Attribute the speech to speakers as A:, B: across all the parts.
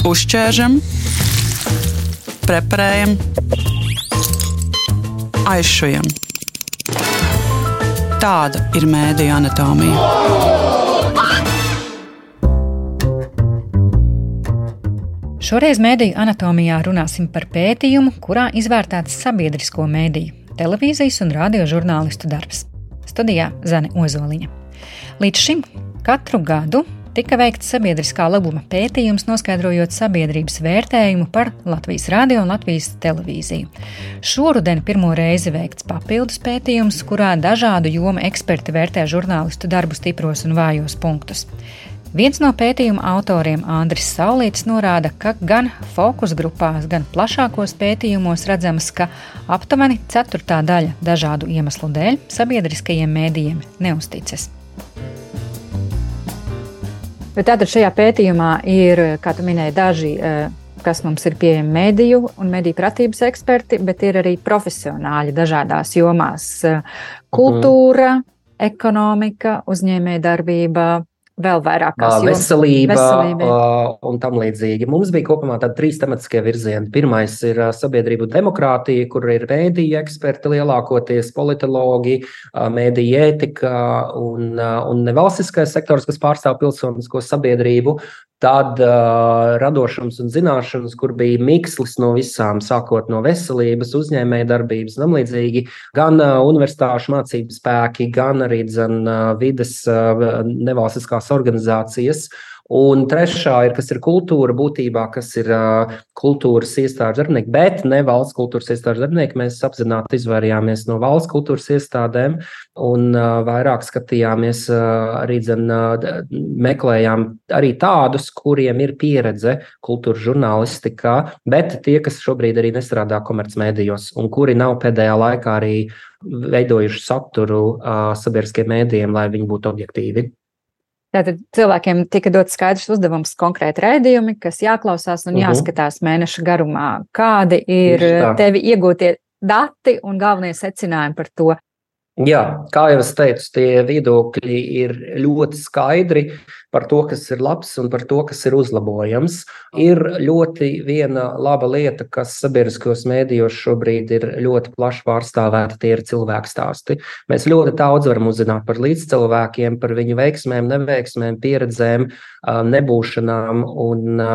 A: Uzķēršam, preparējam, aizšujam. Tāda ir mēdīņa anatomija.
B: Šoreiz mēdīju anatomijā runāsim par pētījumu, kurā izvērtēts sabiedrisko mēdīju, televīzijas un radiožurnālistu darbs. Studijā Zane Ozoliņa. Līdz šim katru gadu tika veikts sabiedriskā labuma pētījums, noskaidrojot sabiedrības vērtējumu par Latvijas radio un Latvijas televīziju. Šoruden pirmo reizi veikts papildus pētījums, kurā dažādu jomu eksperti vērtē žurnālistu darbu stipros un vājos punktus. Viens no pētījuma autoriem, Andris Saulīts, norāda, ka gan fokus grupās, gan plašākos pētījumos redzams, ka aptuveni ceturtā daļa dažādu iemeslu dēļ sabiedriskajiem mēdījiem neusticas. Bet tātad šajā pētījumā ir, kā tu minēji, daži, eh, kas mums ir pieejami mediju un mediju pratības eksperti, bet ir arī profesionāļi dažādās jomās. Eh, - kultūra, ekonomika, uzņēmējdarbība, vēl vairāk kā
C: veselība, veselība. un tam līdzīgi. Mums bija kopumā tādi trīs tematiskie virzieni. Pirmais ir sabiedrību demokrātija, kur ir mēdīja eksperti lielākoties, politologi, mēdīja ētika un, un nevalstiskais sektors, kas pārstāv pilsonisko sabiedrību. Tad uh, radošums un zināšanas, kur bija mikslis no visām, sākot no veselības, uzņēmējdarbības tam līdzīgi, gan uh, universitāšu mācību spēki, gan arī dzen, uh, vides uh, nevalstiskās organizācijas. Un trešā ir, kas ir kultūra būtībā, kas ir uh, kultūras iestāžu darbinieki, bet ne valsts kultūras iestāžu darbinieki. Mēs apzināti izvairījāmies no valsts kultūras iestādēm un uh, vairāk skatījāmies, uh, arī dzen, uh, meklējām arī tādus, kuriem ir pieredze kultūras žurnālistikā, bet tie, kas šobrīd arī nestrādā komercmedijos un kuri nav pēdējā laikā arī veidojuši saturu uh, sabiedriskiem mēdījiem, lai viņi būtu objektīvi.
B: Tātad cilvēkiem tika dots skaidrs uzdevums, konkrēti raidījumi, kas jāklausās un mhm. jāskatās mēneša garumā. Kādi ir tevi iegūtie dati un galvenie secinājumi par to,
C: Jā, kā jau es teicu, tie viedokļi ir ļoti skaidri par to, kas ir labs un par to, kas ir uzlabojams. Ir ļoti viena laba lieta, kas sabiedriskajos mēdījos šobrīd ir ļoti plaši pārstāvēta, tie ir cilvēku stāsti. Mēs ļoti daudz varam uzzināt par līdzcilvēkiem, par viņu veiksmēm, neveiksmēm, pieredzēm, nebūšanām un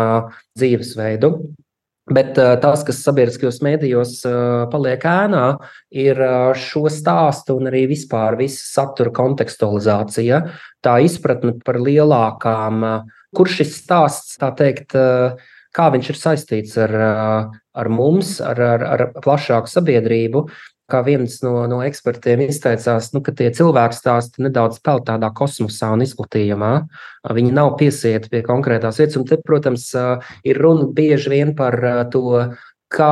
C: dzīvesveidu. Bet uh, tas, kas sabiedriskajos mēdījos uh, paliek ēnā, ir uh, šo stāstu un arī vispār visa satura kontekstualizācija, tā izpratne par lielākām, kur šis stāsts, tā teikt, kā viņš ir saistīts ar, ar mums, ar, ar, ar plašāku sabiedrību. Kā viens no, no ekspertiem izteicās, nu, ka tie cilvēku stāsti nedaudz peld tādā kosmosā un izplatījumā. Viņi nav piesieti pie konkrētās vietas. Un te, protams, ir runa bieži vien par to, ka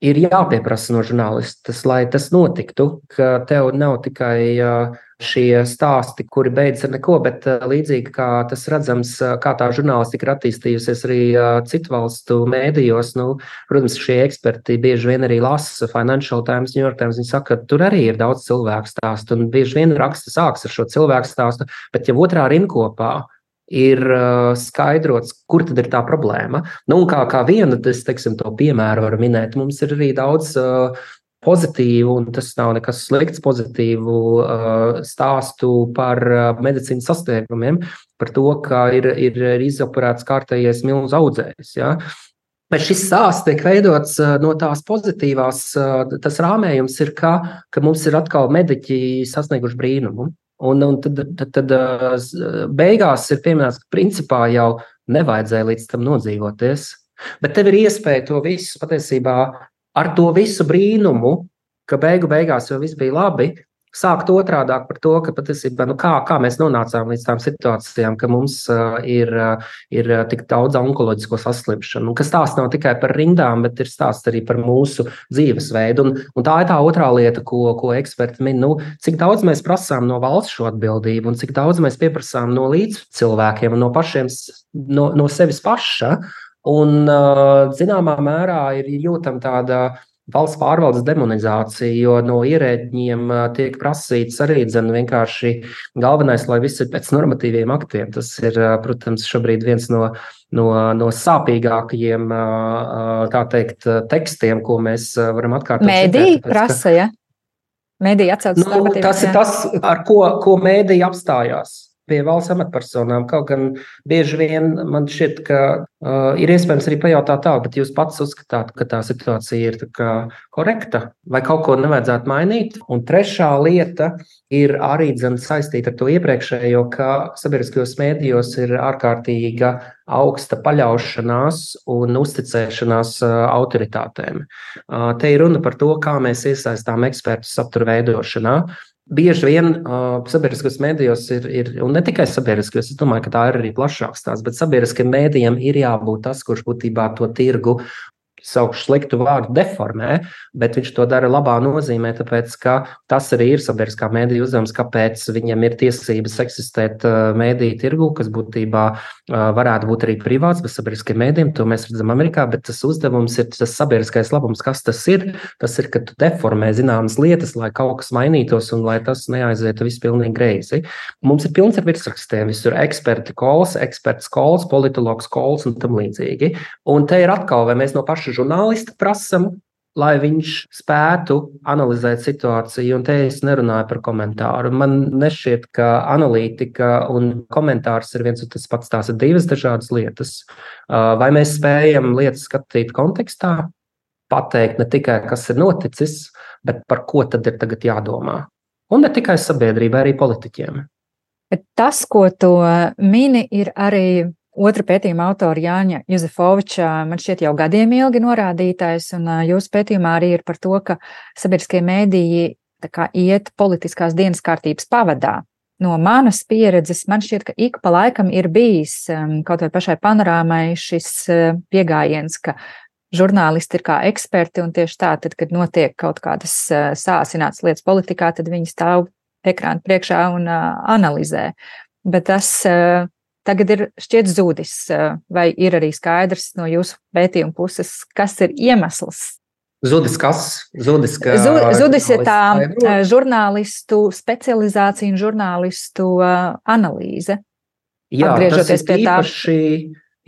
C: ir jāpieprasa no žurnālistas, lai tas notiktu, ka tev nav tikai šie stāsti, kuri beidzas ar neko, bet līdzīgi kā tas redzams, kā tā žurnālistika ir attīstījusies arī citu valstu mēdījos, nu, protams, šie eksperti bieži vien arī lasa Financial Times, New York Times, viņi saka, ka tur arī ir daudz cilvēku stāstu, un bieži vien raksta sāks ar šo cilvēku stāstu, bet ja otrā rindkopā ir uh, skaidrots, kur tad ir tā problēma. Nu, kā, kā vienu, es teiksim, to piemēru varu minēt, mums ir arī daudz uh, pozitīvu, un tas nav nekas slikts, pozitīvu uh, stāstu par uh, medicīnas sasniegumiem, par to, ka ir, ir, ir izoperēts kārtējais milzu audzējs. Ja? Bet šis stāsts tiek veidots uh, no tās pozitīvās, uh, tas rāmējums ir, ka, ka mums ir atkal mediķi sasnieguši brīnumu. Un, un tad, tad, tad beigās ir pieminēts, ka principā jau nevajadzēja līdz tam nodzīvoties. Bet tev ir iespēja to visu patiesībā ar to visu brīnumu, ka beigu beigās jau viss bija labi, sākt otrādāk par to, ka patiesībā nu, kā, kā mēs nonācām līdz tām situācijām, ka mums uh, ir, uh, ir uh, tik daudz onkoloģisko saslimšanu, kas stāsta nav tikai par rindām, bet ir stāsts arī par mūsu dzīvesveidu. Un, un tā ir tā otrā lieta, ko, ko eksperti min. Nu, cik daudz mēs prasām no valsts šo atbildību, un cik daudz mēs pieprasām no līdzcilvēkiem un no pašiem, no, no sevis paša. Un, zināmā mērā, ir jūtama tāda valsts pārvaldes demonizācija, jo no ierēģiem tiek prasīts arī dzen, vienkārši galvenais, lai viss ir pēc normatīviem aktiem. Tas ir, protams, šobrīd viens no, no, no sāpīgākajiem teikt, tekstiem, ko mēs varam atkārtot.
B: Mēdī prasa, ja? Mēdī atsaucas
C: nu, tas ir tas, ar ko, ko mēdī apstājās pie valsts amatpersonām. Kaut gan bieži vien man šķiet, ka uh, ir iespējams arī pajautāt tā, bet jūs pats uzskatāt, ka tā situācija ir tā korekta vai kaut ko nevajadzētu mainīt. Un trešā lieta ir arī dzen, saistīta ar to iepriekšējo, ka sabiedriskajos mēdījos ir ārkārtīga augsta paļaušanās un uzticēšanās uh, autoritātēm. Uh, te ir runa par to, kā mēs iesaistām ekspertu satura veidošanā bieži vien uh, sabiedriskos mēdījos ir, ir, un ne tikai sabiedriskos, es domāju, ka tā ir arī plašāks tās, bet sabiedriskiem mēdījiem ir jābūt tas, kurš būtībā to tirgu saukšu sliktu vārdu deformē, bet viņš to dara labā nozīmē, tāpēc ka tas arī ir sabiedriskā mēdīja uzdevums, kāpēc viņam ir tiesības eksistēt mēdīju tirgu, kas būtībā varētu būt arī privāts, bet sabiedriskiem mēdījiem, to mēs redzam Amerikā, bet tas uzdevums ir tas sabiedriskais labums, kas tas ir. Tas ir, ka tu deformē zināmas lietas, lai kaut kas mainītos un lai tas neaizietu viss pilnīgi greizi. Mums ir pilns ar virsrakstiem, visur eksperti kols, eksperts kols, politologs kols un tam līdzīgi. Un te ir atkal, vai mēs no paša pašu žurnālistu prasam, lai viņš spētu analizēt situāciju. Un te es nerunāju par komentāru. Man nešķiet, ka analītika un komentārs ir viens un tas pats. Tās ir divas dažādas lietas. Vai mēs spējam lietas skatīt kontekstā, pateikt ne tikai, kas ir noticis, bet par ko tad ir tagad jādomā. Un ne tikai sabiedrībai, arī politiķiem.
B: Tas, ko tu mini, ir arī Otra pētījuma autora Jāņa Juzefoviča man šķiet jau gadiem ilgi norādītais, un jūsu pētījumā arī ir par to, ka sabiedriskie mēdīji kā, iet politiskās dienas kārtības pavadā. No manas pieredzes man šķiet, ka ik pa laikam ir bijis kaut vai pašai panorāmai šis pieejams, ka žurnālisti ir kā eksperti, un tieši tā, tad, kad notiek kaut kādas sāsinātas lietas politikā, tad viņi stāv ekrāna priekšā un analizē. Bet tas tagad ir šķiet zudis, vai ir arī skaidrs no jūsu pētījuma puses, kas ir iemesls?
C: Zudis kas? Zudis, ka,
B: zudis ir tā žurnālistu specializācija un žurnālistu analīze.
C: Jā, Atgriežoties pie tā.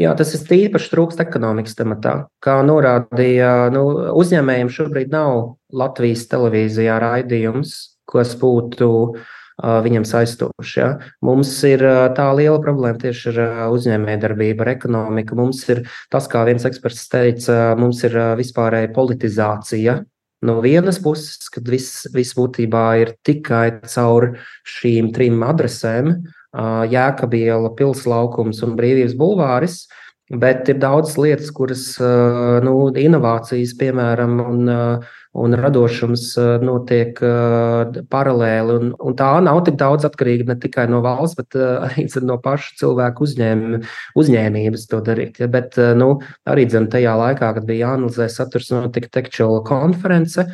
C: Jā, tas ir tīpaši trūkst ekonomikas tematā. Kā norādīja, nu, uzņēmējiem šobrīd nav Latvijas televīzijā raidījums, kas būtu uh, viņam saistoši. Ja? Mums ir tā liela problēma tieši ar uzņēmējdarbību, ar ekonomiku. Mums ir tas, kā viens eksperts teica, mums ir vispārēja politizācija. No vienas puses, kad viss, viss būtībā ir tikai caur šīm trim adresēm, Jēkabiela, Pilslaukums un Brīvības bulvāris, bet ir daudzas lietas, kuras, nu, inovācijas, piemēram, un uh, un radošums eh, notiek eh, paralēli. Un, un tā nav tik daudz atkarīga ne tikai no valsts, bet eh, arī no paša cilvēka uzņēm, uzņēmības to darīt. Ja? Bet nu, arī dzen, tajā laikā, kad bija jāanalizē saturs, notika tekčuāla konference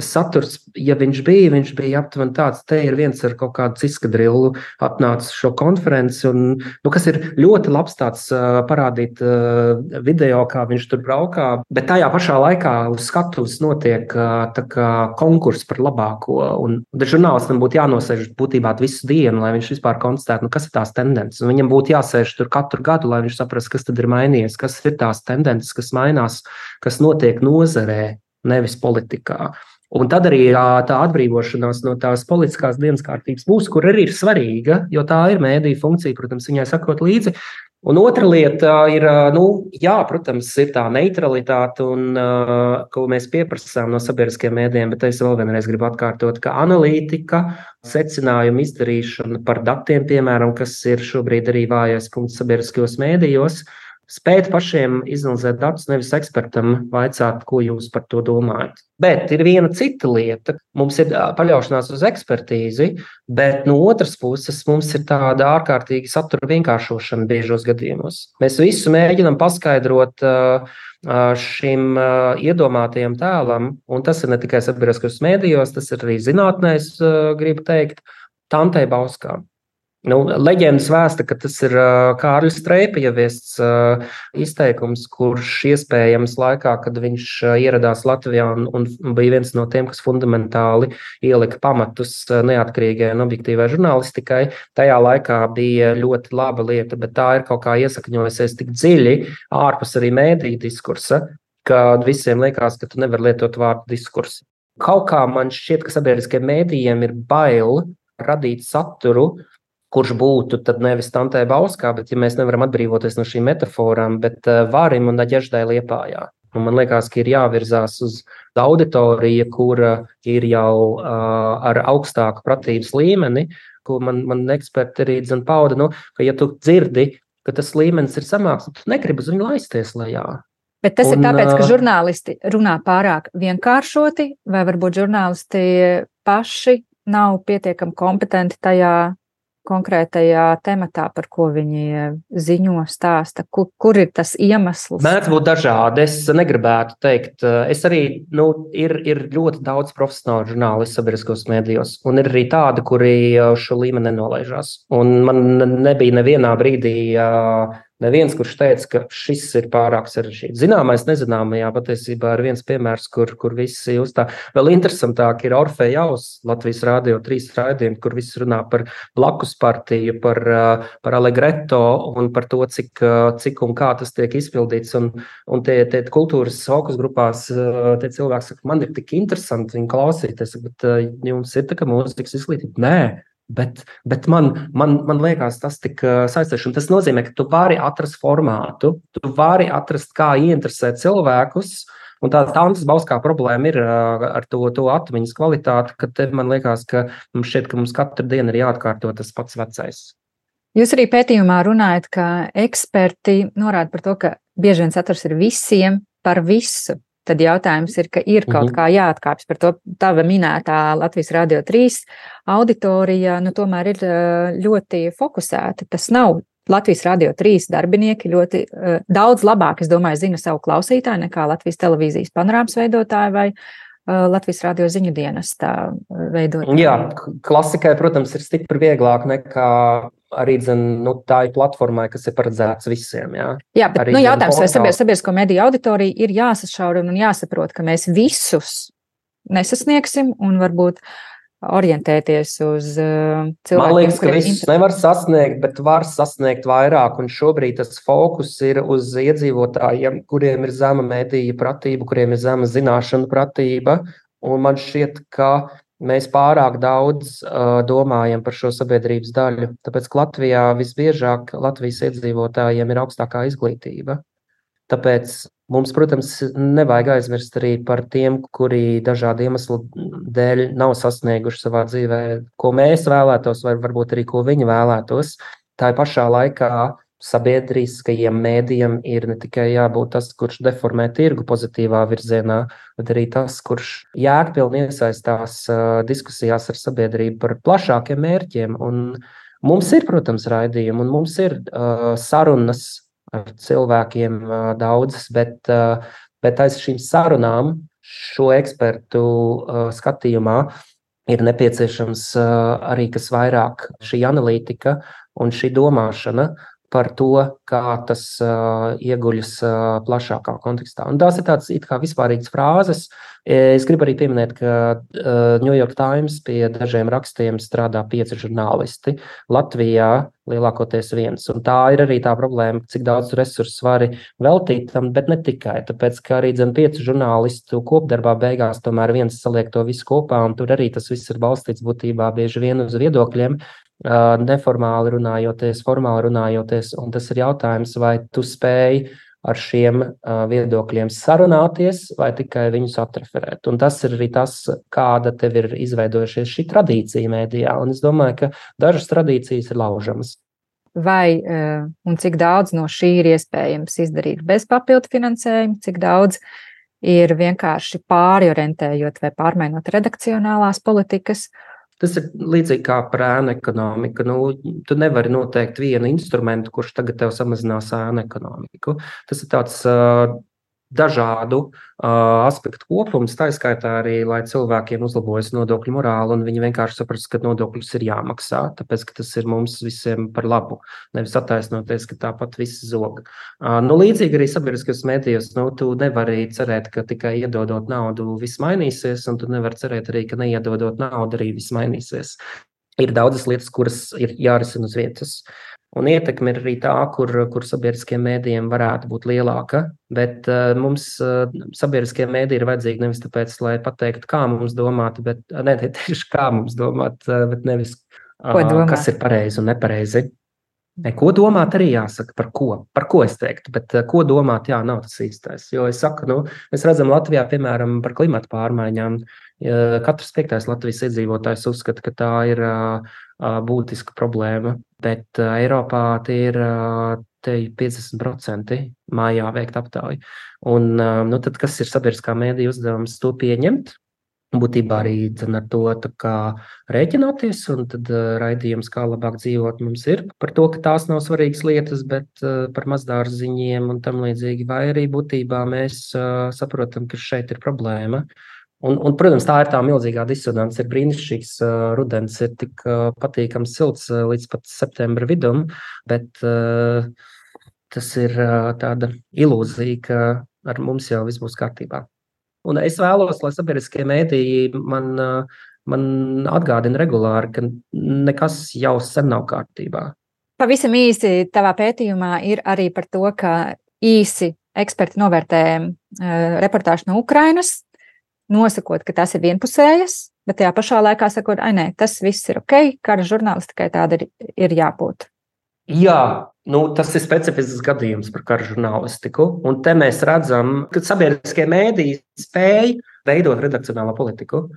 C: saturs, ja viņš bija, viņš bija aptuveni tāds, te ir viens ar kaut kādu ciskadrilu atnācis šo konferenci, un, nu, kas ir ļoti labs tāds uh, parādīt uh, video, kā viņš tur braukā, bet tajā pašā laikā uz skatuves notiek uh, konkurss par labāko, un žurnālistam būtu jānosēž būtībā visu dienu, lai viņš vispār konstatētu, nu, kas ir tās tendences, un viņam būtu jāsēž tur katru gadu, lai viņš saprastu, kas tad ir mainījies, kas ir tās tendences, kas mainās, kas notiek nozarē, nevis politikā. Un tad arī tā atbrīvošanās no tās politiskās dienas kārtības būs, kur arī ir svarīga, jo tā ir mēdīņa funkcija, protams, viņai sakot līdzi. Un otra lieta ir, nu, jā, protams, ir tā neutralitāte, un, ko mēs pieprasām no sabiedriskiem mēdījiem, bet es vēl vienreiz gribu atkārtot, ka analītika, secinājuma izdarīšana par datiem, piemēram, kas ir šobrīd arī vājais punkts sabiedriskajos mēdījos, spēt pašiem izanalizēt datus, nevis ekspertam vaicāt, ko jūs par to domājat. Bet ir viena cita lieta. Mums ir paļaušanās uz ekspertīzi, bet no otras puses mums ir tāda ārkārtīga satura vienkāršošana biežos gadījumos. Mēs visu mēģinām paskaidrot šim iedomātajam tēlam, un tas ir ne tikai sabiedriskajos mēdījos, tas ir arī zinātnē, es gribu teikt, tantei bauskām. Nu, leģendas vēsta, ka tas ir uh, Kārlis Streipa ieviests uh, izteikums, kurš iespējams laikā, kad viņš uh, ieradās Latvijā un, un bija viens no tiem, kas fundamentāli ielika pamatus neatkarīgai un objektīvai žurnālistikai, tajā laikā bija ļoti laba lieta, bet tā ir kaut kā iesakņojusies tik dziļi ārpus arī mēdīju diskursa, ka visiem liekas, ka tu nevari lietot vārdu diskursu. Kaut kā man šķiet, ka sabiedriskajiem mēdījiem ir bail radīt saturu, kurš būtu tad nevis Tantē Bauskā, bet ja mēs nevaram atbrīvoties no šīm metaforām, bet uh, Vārim un Aģeždai Liepājā. Un man liekas, ka ir jāvirzās uz auditoriju, kura ir jau uh, ar augstāku pratības līmeni, ko man, man eksperti arī zina pauda, nu, ka ja tu dzirdi, ka tas līmenis ir samāks, tad tu negribi uz viņu laisties lejā.
B: Bet tas un, ir tāpēc, ka žurnālisti runā pārāk vienkāršoti, vai varbūt žurnālisti paši nav pietiekami kompetenti tajā konkrētajā tematā, par ko viņi ziņo, stāsta, kur, kur ir tas iemesls?
C: Mēdz būt dažādi. Es negribētu teikt, es arī, nu, ir, ir ļoti daudz profesionālu žurnālistu sabiedriskos mēdījos, un ir arī tādi, kuri šo līmeni nenolaižās. Un man nebija nevienā brīdī Neviens, kurš teica, ka šis ir pārāk sarežģīts. Zināmais, nezināmajā patiesībā ir viens piemērs, kur, kur visi uzstā. Vēl interesantāk ir Orfeja Jaus, Latvijas Rādio 3 raidījumi, kur visi runā par blakus partiju, par, par Allegretto un par to, cik, cik un kā tas tiek izpildīts. Un, un tie, tie kultūras fokus grupās, tie cilvēki saka, man ir tik interesanti viņu klausīties, bet jums ir tā kā mūzikas izglītība? Nē. Bet, bet man, man, man liekas, tas tik uh, saistoši. Tas nozīmē, ka tu vari atrast formātu, tu vari atrast, kā ieinteresēt cilvēkus. Un tā tādas bauskā problēma ir ar to, to atmiņas kvalitāti, ka te man liekas, ka mums šķiet, ka mums katru dienu ir jāatkārto tas pats vecais.
B: Jūs arī pētījumā runājat, ka eksperti norāda par to, ka bieži vien saturs ir visiem par visu. Tad jautājums ir, ka ir kaut mm -hmm. kā jāatkāpjas par to. Tava minētā Latvijas Rādio 3 auditorija nu, tomēr ir ļoti fokusēta. Tas nav Latvijas Rādio 3 darbinieki ļoti uh, daudz labāk, es domāju, zina savu klausītāju nekā Latvijas televīzijas panorāmas veidotāji vai uh, Latvijas radio ziņu dienas veidotāji.
C: Jā, klasikai, protams, ir stipri vieglāk nekā arī dzen, nu, tā ir platformai, kas ir paredzēts visiem. Jā,
B: jā bet arī, nu, jautājums, vai sabiedr, sabiedrisko mediju auditorija ir jāsašaurina un jāsaprot, ka mēs visus nesasniegsim un varbūt orientēties uz uh, cilvēkiem.
C: Man liekas, ka visus nevar sasniegt, bet var sasniegt vairāk. Un šobrīd tas fokus ir uz iedzīvotājiem, kuriem ir zema mediju pratība, kuriem ir zema zināšanu pratība. Un man šķiet, ka mēs pārāk daudz uh, domājam par šo sabiedrības daļu. Tāpēc Latvijā visbiežāk Latvijas iedzīvotājiem ir augstākā izglītība. Tāpēc mums, protams, nevajag aizmirst arī par tiem, kuri dažādu iemeslu dēļ nav sasnieguši savā dzīvē, ko mēs vēlētos, vai varbūt arī ko viņi vēlētos. Tā pašā laikā sabiedriskajiem mēdījiem ir ne tikai jābūt tas, kurš deformē tirgu pozitīvā virzienā, bet arī tas, kurš jēgpilni iesaistās uh, diskusijās ar sabiedrību par plašākiem mērķiem. Un mums ir, protams, raidījumi, un mums ir uh, sarunas ar cilvēkiem uh, daudzas, bet, uh, bet aiz šīm sarunām šo ekspertu uh, skatījumā ir nepieciešams uh, arī kas vairāk šī analītika un šī domāšana, par to, kā tas uh, ieguļas uh, plašākā kontekstā. Un tās ir tādas it kā vispārīgas frāzes. Es gribu arī pieminēt, ka uh, New York Times pie dažiem rakstiem strādā pieci žurnālisti. Latvijā lielākoties viens. Un tā ir arī tā problēma, cik daudz resursu vari veltīt tam, bet ne tikai. Tāpēc, ka arī zem piecu žurnālistu kopdarbā beigās tomēr viens saliek to visu kopā, un tur arī tas viss ir balstīts būtībā bieži vien uz viedokļiem, neformāli runājoties, formāli runājoties. Un tas ir jautājums, vai tu spēj ar šiem viedokļiem sarunāties vai tikai viņus atreferēt. Un tas ir arī tas, kāda tev ir izveidojušies šī tradīcija mēdījā. Un es domāju, ka dažas tradīcijas ir laužamas.
B: Vai un cik daudz no šī ir iespējams izdarīt bez papildu finansējuma, cik daudz ir vienkārši pāriorientējot vai pārmainot redakcionālās politikas, uh,
C: Tas ir līdzīgi kā par ēnu ekonomiku. Nu, tu nevari noteikt vienu instrumentu, kurš tagad tev samazinās ēnu ekonomiku. Tas ir tāds uh, dažādu uh, aspektu kopums, tā skaitā arī, lai cilvēkiem uzlabojas nodokļu morāli, un viņi vienkārši saprast, ka nodokļus ir jāmaksā, tāpēc, ka tas ir mums visiem par labu, nevis attaisnoties, ka tāpat viss zog. Uh, nu, līdzīgi arī sabiedriskajos mēdījos, nu, tu nevari cerēt, ka tikai iedodot naudu viss mainīsies, un tu nevari cerēt arī, ka neiedodot naudu arī viss mainīsies. Ir daudzas lietas, kuras ir jārisina uz vietas. Un ietekme ir arī tā, kur, kur sabiedriskiem mēdījiem varētu būt lielāka. Bet uh, mums uh, sabiedriskie mēdīji ir vajadzīgi nevis tāpēc, lai pateiktu, kā mums domāt, bet ne tieši kā mums domāt, uh, bet nevis uh, kas ir pareizi un nepareizi. Ne, ko domāt, arī jāsaka, par ko, par ko es teiktu, bet uh, ko domāt, jā, nav tas īstais. Jo es saku, nu, mēs redzam Latvijā, piemēram, par klimatu pārmaiņām. Katrs piektais Latvijas iedzīvotājs uzskata, ka tā ir būtiska problēma, bet Eiropā tie ir te 50% mājā veikt aptauju. Un, nu, tad, kas ir sabiedriskā mēdīja uzdevums to pieņemt? Būtībā arī ar to rēķināties, un tad raidījums, kā labāk dzīvot, mums ir par to, ka tās nav svarīgas lietas, bet par mazdārziņiem un tam līdzīgi. Vai arī būtībā mēs saprotam, ka šeit ir problēma. Un, un, protams, tā ir tā milzīgā disonance. Ir brīnišķīgs uh, rudens, ir tik uh, patīkams silts uh, līdz pat septembra vidum, bet uh, tas ir uh, tāda ilūzija, ka ar mums jau viss būs kārtībā. Un es vēlos, lai sabiedriskie mēdīji man, uh, man atgādina regulāri, ka nekas jau sen nav kārtībā.
B: Pavisam īsi tavā pētījumā ir arī par to, ka īsi eksperti novērtē uh, reportāžu no Ukrainas, nosakot, ka tas ir vienpusējas, bet tajā pašā laikā sakot, ah, nē, tas viss ir ok, kara žurnālistikai tāda ir, ir jābūt.
C: Jā, nu, tas ir specifisks gadījums par kara žurnālistiku. Un te mēs redzam, ka sabiedriskie mēdīji spēj veidot redakcionālo politiku.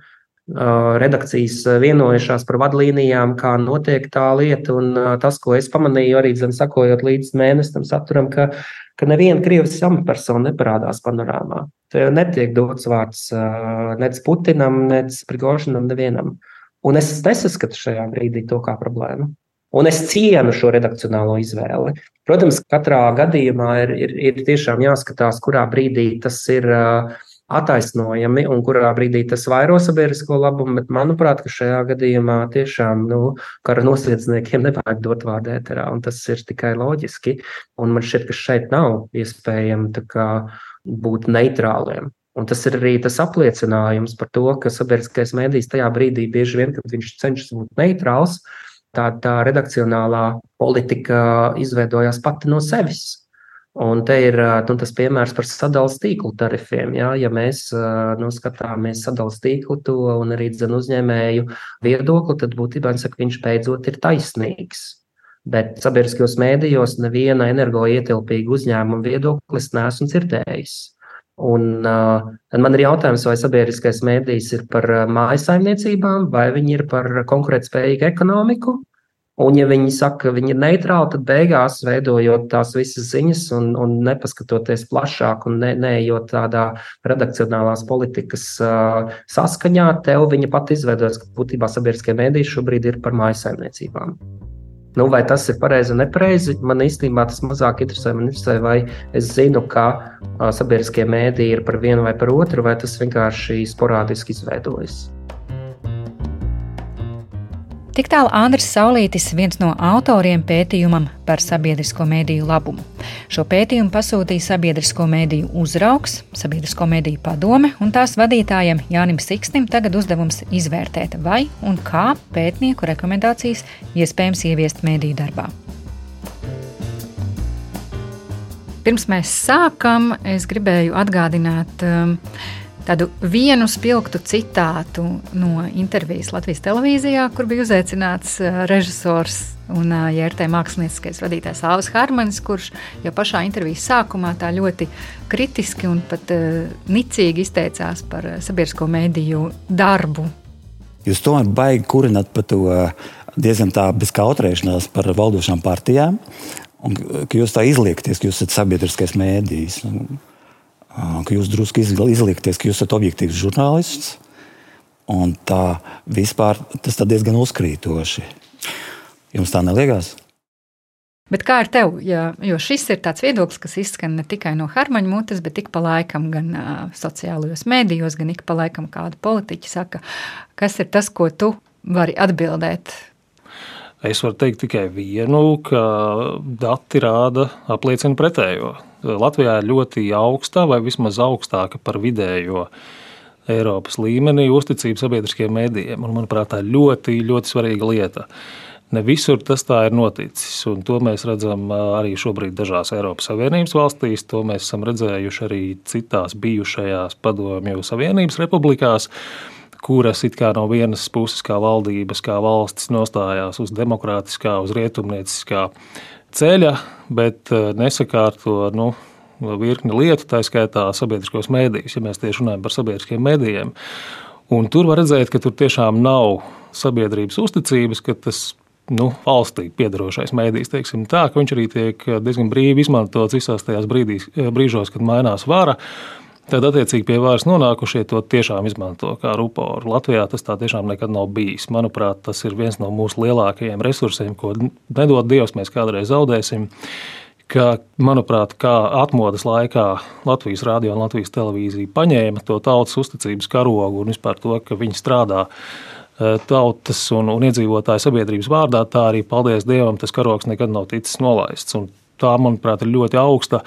C: Redakcijas vienojušās par vadlīnijām, kā notiek tā lieta. Un tas, ko es pamanīju, arī zem, sakojot līdz mēnesim saturam, ka ka neviena Krievijas amatpersona neparādās panorāmā. Te netiek dots vārds nec Putinam, nec Prigožinam, nevienam. Un es nesaskatu šajā brīdī to kā problēmu. Un es cienu šo redakcionālo izvēli. Protams, katrā gadījumā ir, ir, ir tiešām jāskatās, kurā brīdī tas ir uh, attaisnojami un kurā brīdī tas vairo sabiedrisko labumu, bet manuprāt, ka šajā gadījumā tiešām nu, kara nosiedzniekiem nevajag dot vārdu ēterā, un tas ir tikai loģiski. Un man šķiet, ka šeit nav iespējams būt neitrāliem. Un tas ir arī tas apliecinājums par to, ka sabiedriskais mēdījis tajā brīdī, bieži vien, kad viņš cenšas būt neitrāls, tā, tā redakcionālā politika izveidojās pati no sevis. Un te ir nu, tas piemērs par sadalījuma tīklu tarifiem. Ja, ja mēs nu, skatāmies sadalījuma tīklu to un arī dzene uzņēmēju viedokli, tad būtībā saka, viņš beidzot ir taisnīgs. Bet sabiedriskajos mēdījos neviena energoietilpīga uzņēmuma viedoklis neesmu dzirdējis. Un, uh, man ir jautājums, vai sabiedriskais mēdījis ir par mājasaimniecībām, vai viņi ir par konkurētspējīgu ekonomiku, Un, ja viņi saka, ka viņi ir neitrāli, tad beigās, veidojot tās visas ziņas un, un nepaskatoties plašāk un ne, neejot tādā redakcionālās politikas uh, saskaņā, tev viņa pat izveidojas, ka būtībā sabiedriskie mēdīši šobrīd ir par mājasaimniecībām. Nu, vai tas ir pareizi vai nepareizi? Man īstenībā tas mazāk interesē. Man interesē, vai es zinu, ka sabiedriskie mēdīji ir par vienu vai par otru, vai tas vienkārši sporādiski izveidojas.
B: Tik tālu Andris Saulītis, viens no autoriem pētījumam par sabiedrisko mēdīju labumu. Šo pētījumu pasūtīja sabiedrisko mēdīju uzraugs, sabiedrisko mēdīju padome, un tās vadītājam Jānim Siksnim tagad uzdevums izvērtēt, vai un kā pētnieku rekomendācijas iespējams ieviest mēdīju darbā. Pirms mēs sākam, es gribēju atgādināt um, tādu vienu spilgtu citātu no intervijas Latvijas televīzijā, kur bija uzaicināts režisors un JRT mākslinieckais vadītājs Alvis Harmanis, kurš jau pašā intervijas sākumā tā ļoti kritiski un pat uh, nicīgi izteicās par sabiedrisko mēdīju darbu.
D: Jūs tomēr baigi kurināt par to diezgan tā bez kautrēšanās par valdošām partijām, un ka jūs tā izliekties, ka jūs esat sabiedriskais mēdījis. Un, ka jūs drusku izlikties, ka jūs esat objektīvs žurnālists. Un tā vispār tas ir diezgan uzkrītoši. Jums tā neliekas?
B: Bet kā ar tevi? Ja, jo šis ir tāds viedoklis, kas izskan ne tikai no Harmaņa mutes, bet ik pa laikam gan uh, sociālajos mēdījos, gan ik pa laikam kāda politiķa saka, kas ir tas, ko tu vari atbildēt.
E: Es varu teikt tikai vienu, ka dati rāda, apliecina pretējo. Latvijā ir ļoti augsta vai vismaz augstāka par vidējo Eiropas līmenī uzticība sabiedriskiem mēdījiem. Un, manuprāt, tā ir ļoti, ļoti svarīga lieta. Ne visur tas tā ir noticis, un to mēs redzam arī šobrīd dažās Eiropas Savienības valstīs. To mēs esam redzējuši arī citās bijušajās Padomju Savienības republikās, kuras it kā no vienas puses, kā valdības, kā valstis, nostājās uz demokrātiskā, uz rietumnieciskā ceļa, bet nesakārto nu, virkni lietu, tā skaitā sabiedriskos mēdījus, ja mēs tieši runājam par sabiedriskiem mēdījiem. Un tur var redzēt, ka tur tiešām nav sabiedrības uzticības, ka tas nu, valstī piedarošais mēdījis, teiksim tā, ka viņš arī tiek diezgan brīvi izmantots visās tajās brīdīs, brīžos, kad mainās vara. Tad, attiecīgi, pie varas nonākušie to tiešām izmanto kā ruporu. Latvijā tas tā tiešām nekad nav bijis. Manuprāt, tas ir viens no mūsu lielākajiem resursiem, ko nedod Dievs, mēs kādreiz zaudēsim. Ka, manuprāt, kā atmodas laikā Latvijas rādio un Latvijas televīzija paņēma to tautas uzticības karogu un vispār to, ka viņi strādā Eh, tautas un, un iedzīvotāju sabiedrības vārdā, tā arī, paldies Dievam, tas karoks nekad nav ticis nolaists. Un tā, manuprāt, ir ļoti augsta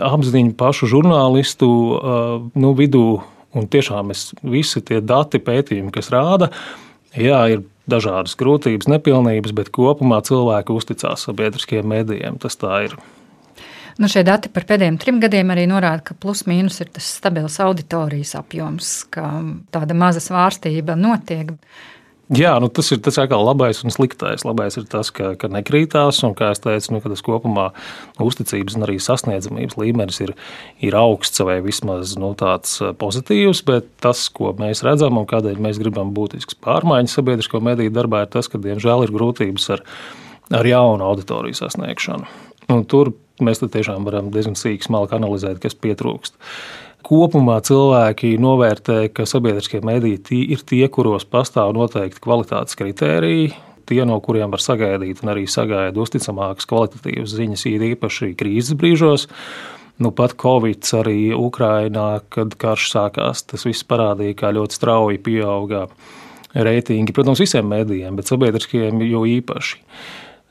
E: apziņa pašu žurnālistu nu, vidū. Un tiešām es, visi tie dati, pētījumi, kas rāda, jā, ir dažādas grūtības, nepilnības, bet kopumā cilvēki uzticās sabiedriskajiem mēdījiem. Tas tā ir.
B: Nu, šie dati par pēdējiem trim gadiem arī norāda, ka plus-mínus ir tas stabils auditorijas apjoms, ka tāda maza svārstība notiek.
E: Jā, nu tas ir tas atkal labais un sliktais. Labais ir tas, ka, ka nekrītās, un, kā jau teicu, nu, tas kopumā uzticības un arī sasniedzamības līmenis ir, ir augsts vai vismaz nu, tāds pozitīvs, bet tas, ko mēs redzam un kādēļ mēs gribam būtiskas pārmaiņas sabiedrisko mediju darbā, ir tas, ka, diemžēl, ir grūtības ar, ar jaunu auditoriju sasniegšanu. Un tur mēs tiešām varam diezgan sīki smalki analizēt, kas pietrūkst. Kopumā cilvēki novērtē, ka sabiedriskie mediji ir tie, kuros pastāv noteikti kvalitātes kritēriji, tie, no kuriem var sagaidīt un arī sagaida uzticamākas kvalitatīvas ziņas, īpaši krīzes brīžos. Nu, pat Covid arī Ukrainā, kad karš sākās, tas viss parādīja, kā ļoti strauji pieauga reitingi. Protams, visiem mēdījiem, bet sabiedriskajiem jau īpaši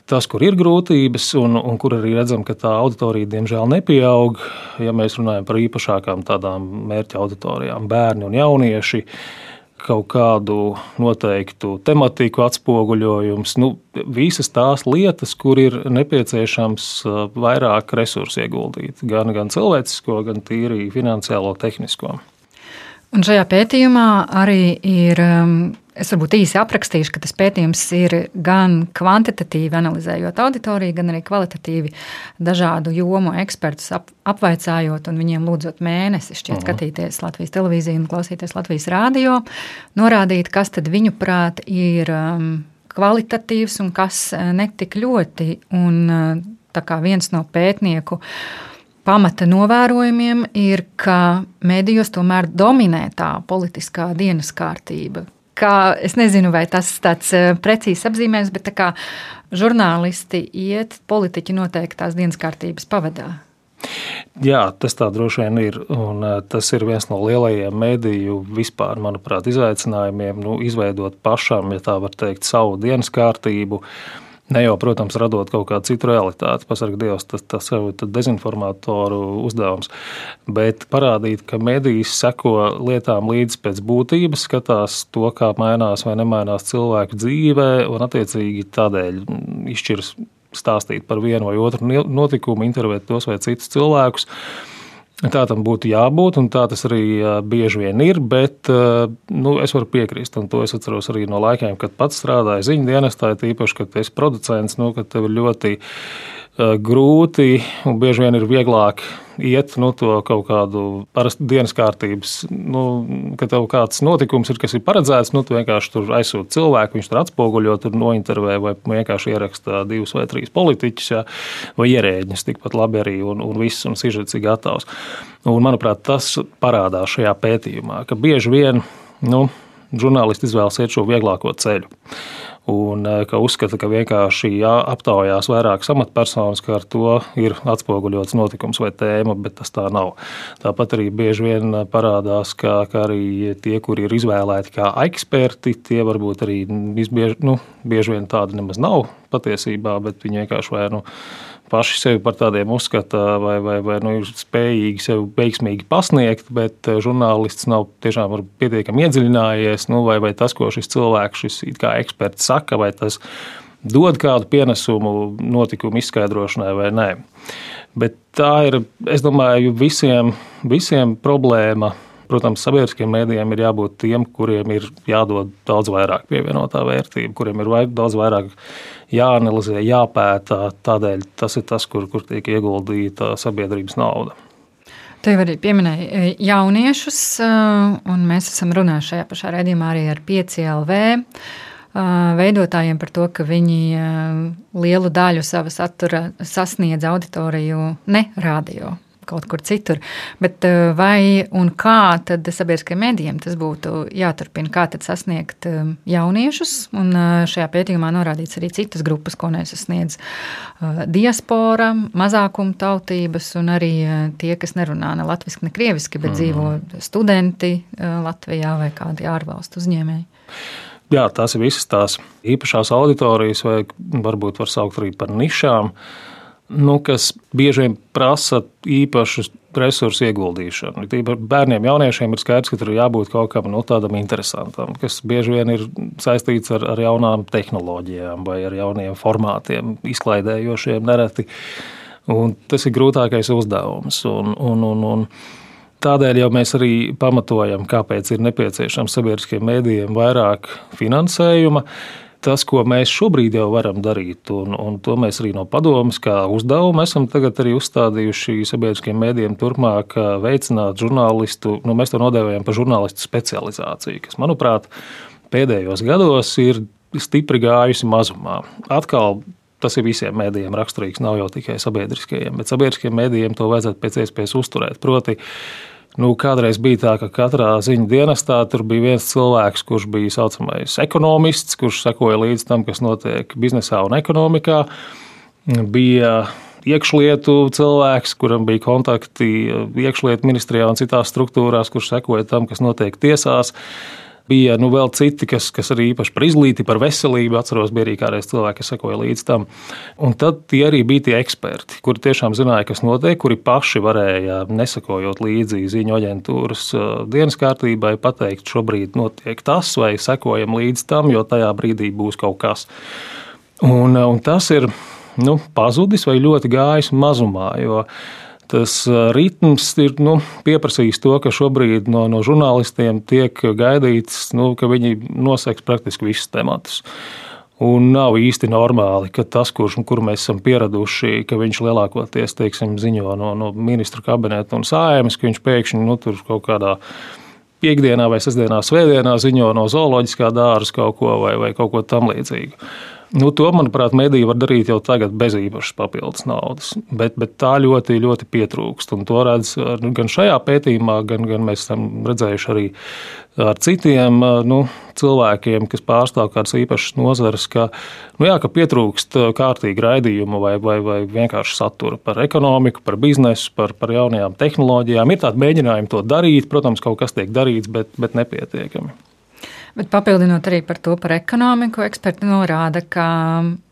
E: tas, kur ir grūtības, un, un kur arī redzam, ka tā auditorija diemžēl nepieaug. Ja mēs runājam par īpašākām tādām mērķa auditorijām, bērni un jaunieši, kaut kādu noteiktu tematiku atspoguļojums, nu, visas tās lietas, kur ir nepieciešams uh, vairāk resursu ieguldīt, gan, gan cilvēcisko, gan tīri finansiālo, tehnisko.
B: Un šajā pētījumā arī ir um, Es varbūt īsi aprakstīšu, ka tas pētījums ir gan kvantitatīvi analizējot auditoriju, gan arī kvalitatīvi dažādu jomu ekspertus ap, apvaicājot un viņiem lūdzot mēnesi šķiet uh -huh. skatīties Latvijas televīziju un klausīties Latvijas rādio, norādīt, kas tad viņuprāt ir um, kvalitatīvs un kas uh, netik ļoti. Un, uh, tā kā viens no pētnieku pamata novērojumiem ir, ka medijos tomēr dominē tā politiskā dienas kārtība, kā, es nezinu, vai tas tāds eh, precīzs apzīmējums, bet kā žurnālisti iet, politiķi noteikti tās dienas kārtības pavadā.
E: Jā, tas tā droši vien ir. Un eh, tas ir viens no lielajiem mediju vispār, manuprāt, izaicinājumiem. Nu, izveidot pašam, ja tā var teikt, savu dienas kārtību, uh, Ne jau, protams, radot kaut kādu citu realitāti, pasargāt Dievs, tas, tas jau ir dezinformatoru uzdevums. Bet parādīt, ka medijas seko lietām līdzi pēc būtības, skatās to, kā mainās vai nemainās cilvēku dzīve, un attiecīgi tādēļ izšķirs stāstīt par vienu vai otru notikumu, intervēt tos vai citus cilvēkus. Tā tam būtu jābūt, un tā tas arī bieži vien ir. Bet nu, es varu piekrist, un to es atceros arī no laikiem, kad pats strādāju ziņu dienestā. Tīpaši, kad esi producents, nu, kad tev ir ļoti grūti un bieži vien ir vieglāk iet nu, to kaut kādu parastu dienas kārtības, nu, ka tev kāds notikums ir, kas ir paredzēts, nu, tu vienkārši tur aizsūti cilvēku, viņš tur atspoguļo, tur nointervē vai vienkārši ieraksta divus vai trīs politiķus ja, vai ierēģņus, tikpat labi arī, un, un viss, un sižets ir gatavs. Un, manuprāt, tas parādās šajā pētījumā, ka bieži vien, nu, žurnālisti izvēlas iet šo vieglāko ceļu. Un ka uzskata, ka vienkārši aptaujās vairākas amatpersonas, ka ar to ir atspoguļots notikums vai tēma, bet tas tā nav. Tāpat arī bieži vien parādās, ka, ka arī tie, kuri ir izvēlēti kā eksperti, tie varbūt arī bieži, nu, bieži vien tādi nemaz nav patiesībā, bet viņi vienkārši vai nu paši sevi par tādiem uzskata, vai, vai, vai nu, ir spējīgi sevi veiksmīgi pasniegt, bet eh, žurnālists nav tiešām pietiekami iedziļinājies, nu, vai, vai tas, ko šis cilvēks, šis eksperts saka, vai tas dod kādu pienesumu notikumu izskaidrošanai vai nē. Bet tā ir, es domāju, visiem, visiem problēma. Protams, sabiedriskiem mēdījiem ir jābūt tiem, kuriem ir jādod daudz vairāk pievienotā vērtība, kuriem ir daudz vairāk jāanalizē, jāpēta. Tādēļ tas ir tas, kur, kur tiek ieguldīta sabiedrības nauda.
B: Te arī pieminēja e, jauniešus, e, un mēs esam runājuši šajā pašā redzējumā arī ar 5LV e, veidotājiem par to, ka viņi lielu daļu sava satura sasniedz auditoriju ne radio kaut kur citur. Bet eh, vai un kā tad sabiedriskajiem medijiem tas būtu jāturpina? Kā tad sasniegt eh, jauniešus? Un eh, šajā pētījumā norādīts arī citas grupas, ko nesasniedz diaspora, mazākuma tautības un arī tie, kas nerunā ne latviešu, ne krieviski, bet mm. dzīvo studenti Latvijā vai kādi ārvalstu uzņēmēji.
E: Jā, tās ir visas tās īpašās auditorijas, vai varbūt var saukt arī par nišām. Uh, nu, kas bieži vien prasa īpašu resursu ieguldīšanu. Tīpaši bērniem, jauniešiem ir skaidrs, ka tur ir jābūt kaut kam nu, tādam interesantam, kas bieži vien ir saistīts ar, ar jaunām tehnoloģijām vai ar jauniem formātiem, izklaidējošiem nereti. Un tas ir grūtākais uzdevums. Un, un, un, un Tādēļ jau mēs arī pamatojam, kāpēc ir nepieciešams sabiedriskiem mēdījiem vairāk finansējuma tas, ko mēs šobrīd jau varam darīt, un, un to mēs arī no padomas, kā uzdevumu esam arī uzstādījuši sabiedriskiem mēdījiem, turpmāk veicināt žurnālistu, nu, mēs to nodēvējam par žurnālistu specializāciju, kas, manuprāt, pēdējos gados ir stipri gājusi mazumā. Atkal tas ir visiem mēdījiem raksturīgs, nav jau tikai sabiedriskajiem, bet sabiedriskajiem mēdījiem to vajadzētu pēc iespējas uzturēt. Proti, Nu, kādreiz bija tā, ka katrā ziņu dienestā tur bija viens cilvēks, kurš bija saucamais ekonomists, kurš sekoja līdzi tam, kas notiek biznesā un ekonomikā. Bija iekšlietu cilvēks, kuram bija kontakti iekšlietu ministrijā un citās struktūrās, kurš sekoja tam, kas notiek tiesās. Bija nu, vēl citi, kas, kas arī īpaši par izglītību, par veselību. Atceros, bija arī kādreiz cilvēki, kas sekoja līdz tam. Un tad tie arī bija tie eksperti, kuri tiešām zināja, kas notiek, kuri paši varēja, nesakojot līdzi ziņu aģentūras uh, dienas kārtībai, pateikt, šobrīd notiek tas, vai sekojam līdz tam, jo tajā brīdī būs kaut kas. Un, uh, un tas ir nu, pazudis vai ļoti gājis mazumā. Jo, uh, tas ritms ir nu, pieprasījis to, ka šobrīd no, no žurnālistiem tiek gaidīts, nu, ka viņi noseks praktiski visus tematus. Un nav īsti normāli, ka tas, kurš kur mēs esam pieraduši, ka viņš lielākoties teiksim, ziņo no, no ministra kabineta un sājumas, ka viņš pēkšņi nu, tur kaut kādā piekdienā vai sestdienā, svētdienā ziņo no zooloģiskā dārza kaut ko vai, vai kaut ko tamlīdzīgu. Nu, to, manuprāt, mediji var darīt jau tagad bez īpašas papildus naudas, bet, bet tā ļoti, ļoti pietrūkst. Un to redz gan šajā pētījumā, gan, gan mēs esam redzējuši arī ar citiem nu, cilvēkiem, kas pārstāv kādas īpašas nozares, ka, nu, jā, ka pietrūkst kārtīgi raidījumu vai, vai, vai vienkārši satura par ekonomiku, par biznesu, par, par jaunajām tehnoloģijām. Ir tādi mēģinājumi to darīt, protams, kaut kas tiek darīts, bet, bet nepietiekami.
B: Bet papildinot arī par to par ekonomiku, eksperti norāda, ka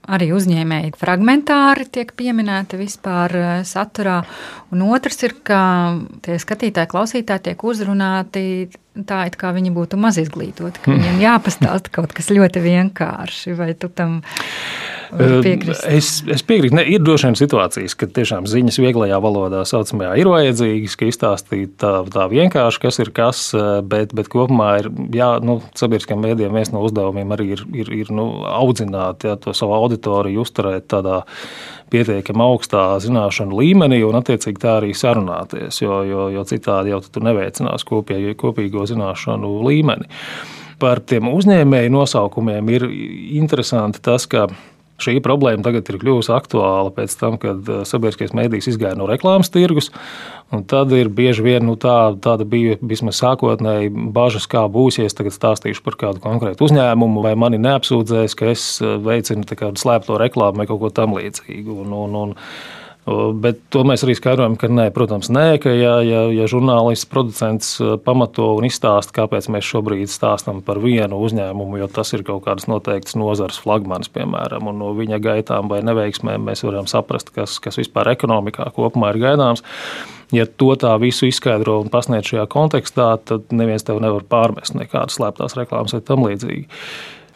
B: arī uzņēmēji fragmentāri tiek pieminēti vispār eh, saturā. Un otrs ir, ka tie skatītāji, klausītāji tiek uzrunāti tā, it kā viņi būtu maz izglītoti, ka viņiem jāpastāsta kaut kas ļoti vienkārši. Vai tu tam piekrīti?
E: Es, es piekrītu. Ne, ir droši vien situācijas, kad tiešām ziņas vieglajā valodā saucamajā ir vajadzīgas, ka izstāstīt tā, tā vienkārši, kas ir kas, bet, bet kopumā ir, jā, nu, sabiedriskiem mēdiem viens no uzdevumiem arī ir, ir, ir nu, audzināt jā, to savu auditoriju, uzturēt tādā pietiekami augstā zināšanu līmenī un, attiecīgi, tā arī sarunāties, jo, jo, jo citādi jau tu neveicinās kopējo, kopīgo zināšanu līmeni. Par tiem uzņēmēju nosaukumiem ir interesanti tas, ka Šī problēma tagad ir kļuvusi aktuāla pēc tam, kad uh, sabiedriskais mēdījis izgāja no reklāmas tirgus. Tad ir bieži vien nu, tā, tāda bija vismaz sākotnēji bažas, kā būs, ja es tagad stāstīšu par kādu konkrētu uzņēmumu, vai mani neapsūdzēs, ka es uh, veicinu slēpto reklāmu vai kaut ko tamlīdzīgu. Un, un, un, Bet to mēs arī skaidrojam, ka nē, protams, nē, ka ja, ja, ja žurnālists, producents pamato un izstāsta, kāpēc mēs šobrīd stāstām par vienu uzņēmumu, jo tas ir kaut kādas noteiktas nozares flagmanis, piemēram, un no viņa gaitām vai neveiksmēm mēs varam saprast, kas, kas vispār ekonomikā kopumā ir gaidāms. Ja to tā visu izskaidro un pasniedz šajā kontekstā, tad neviens tev nevar pārmest nekādas slēptās reklāmas vai tam līdzīgi.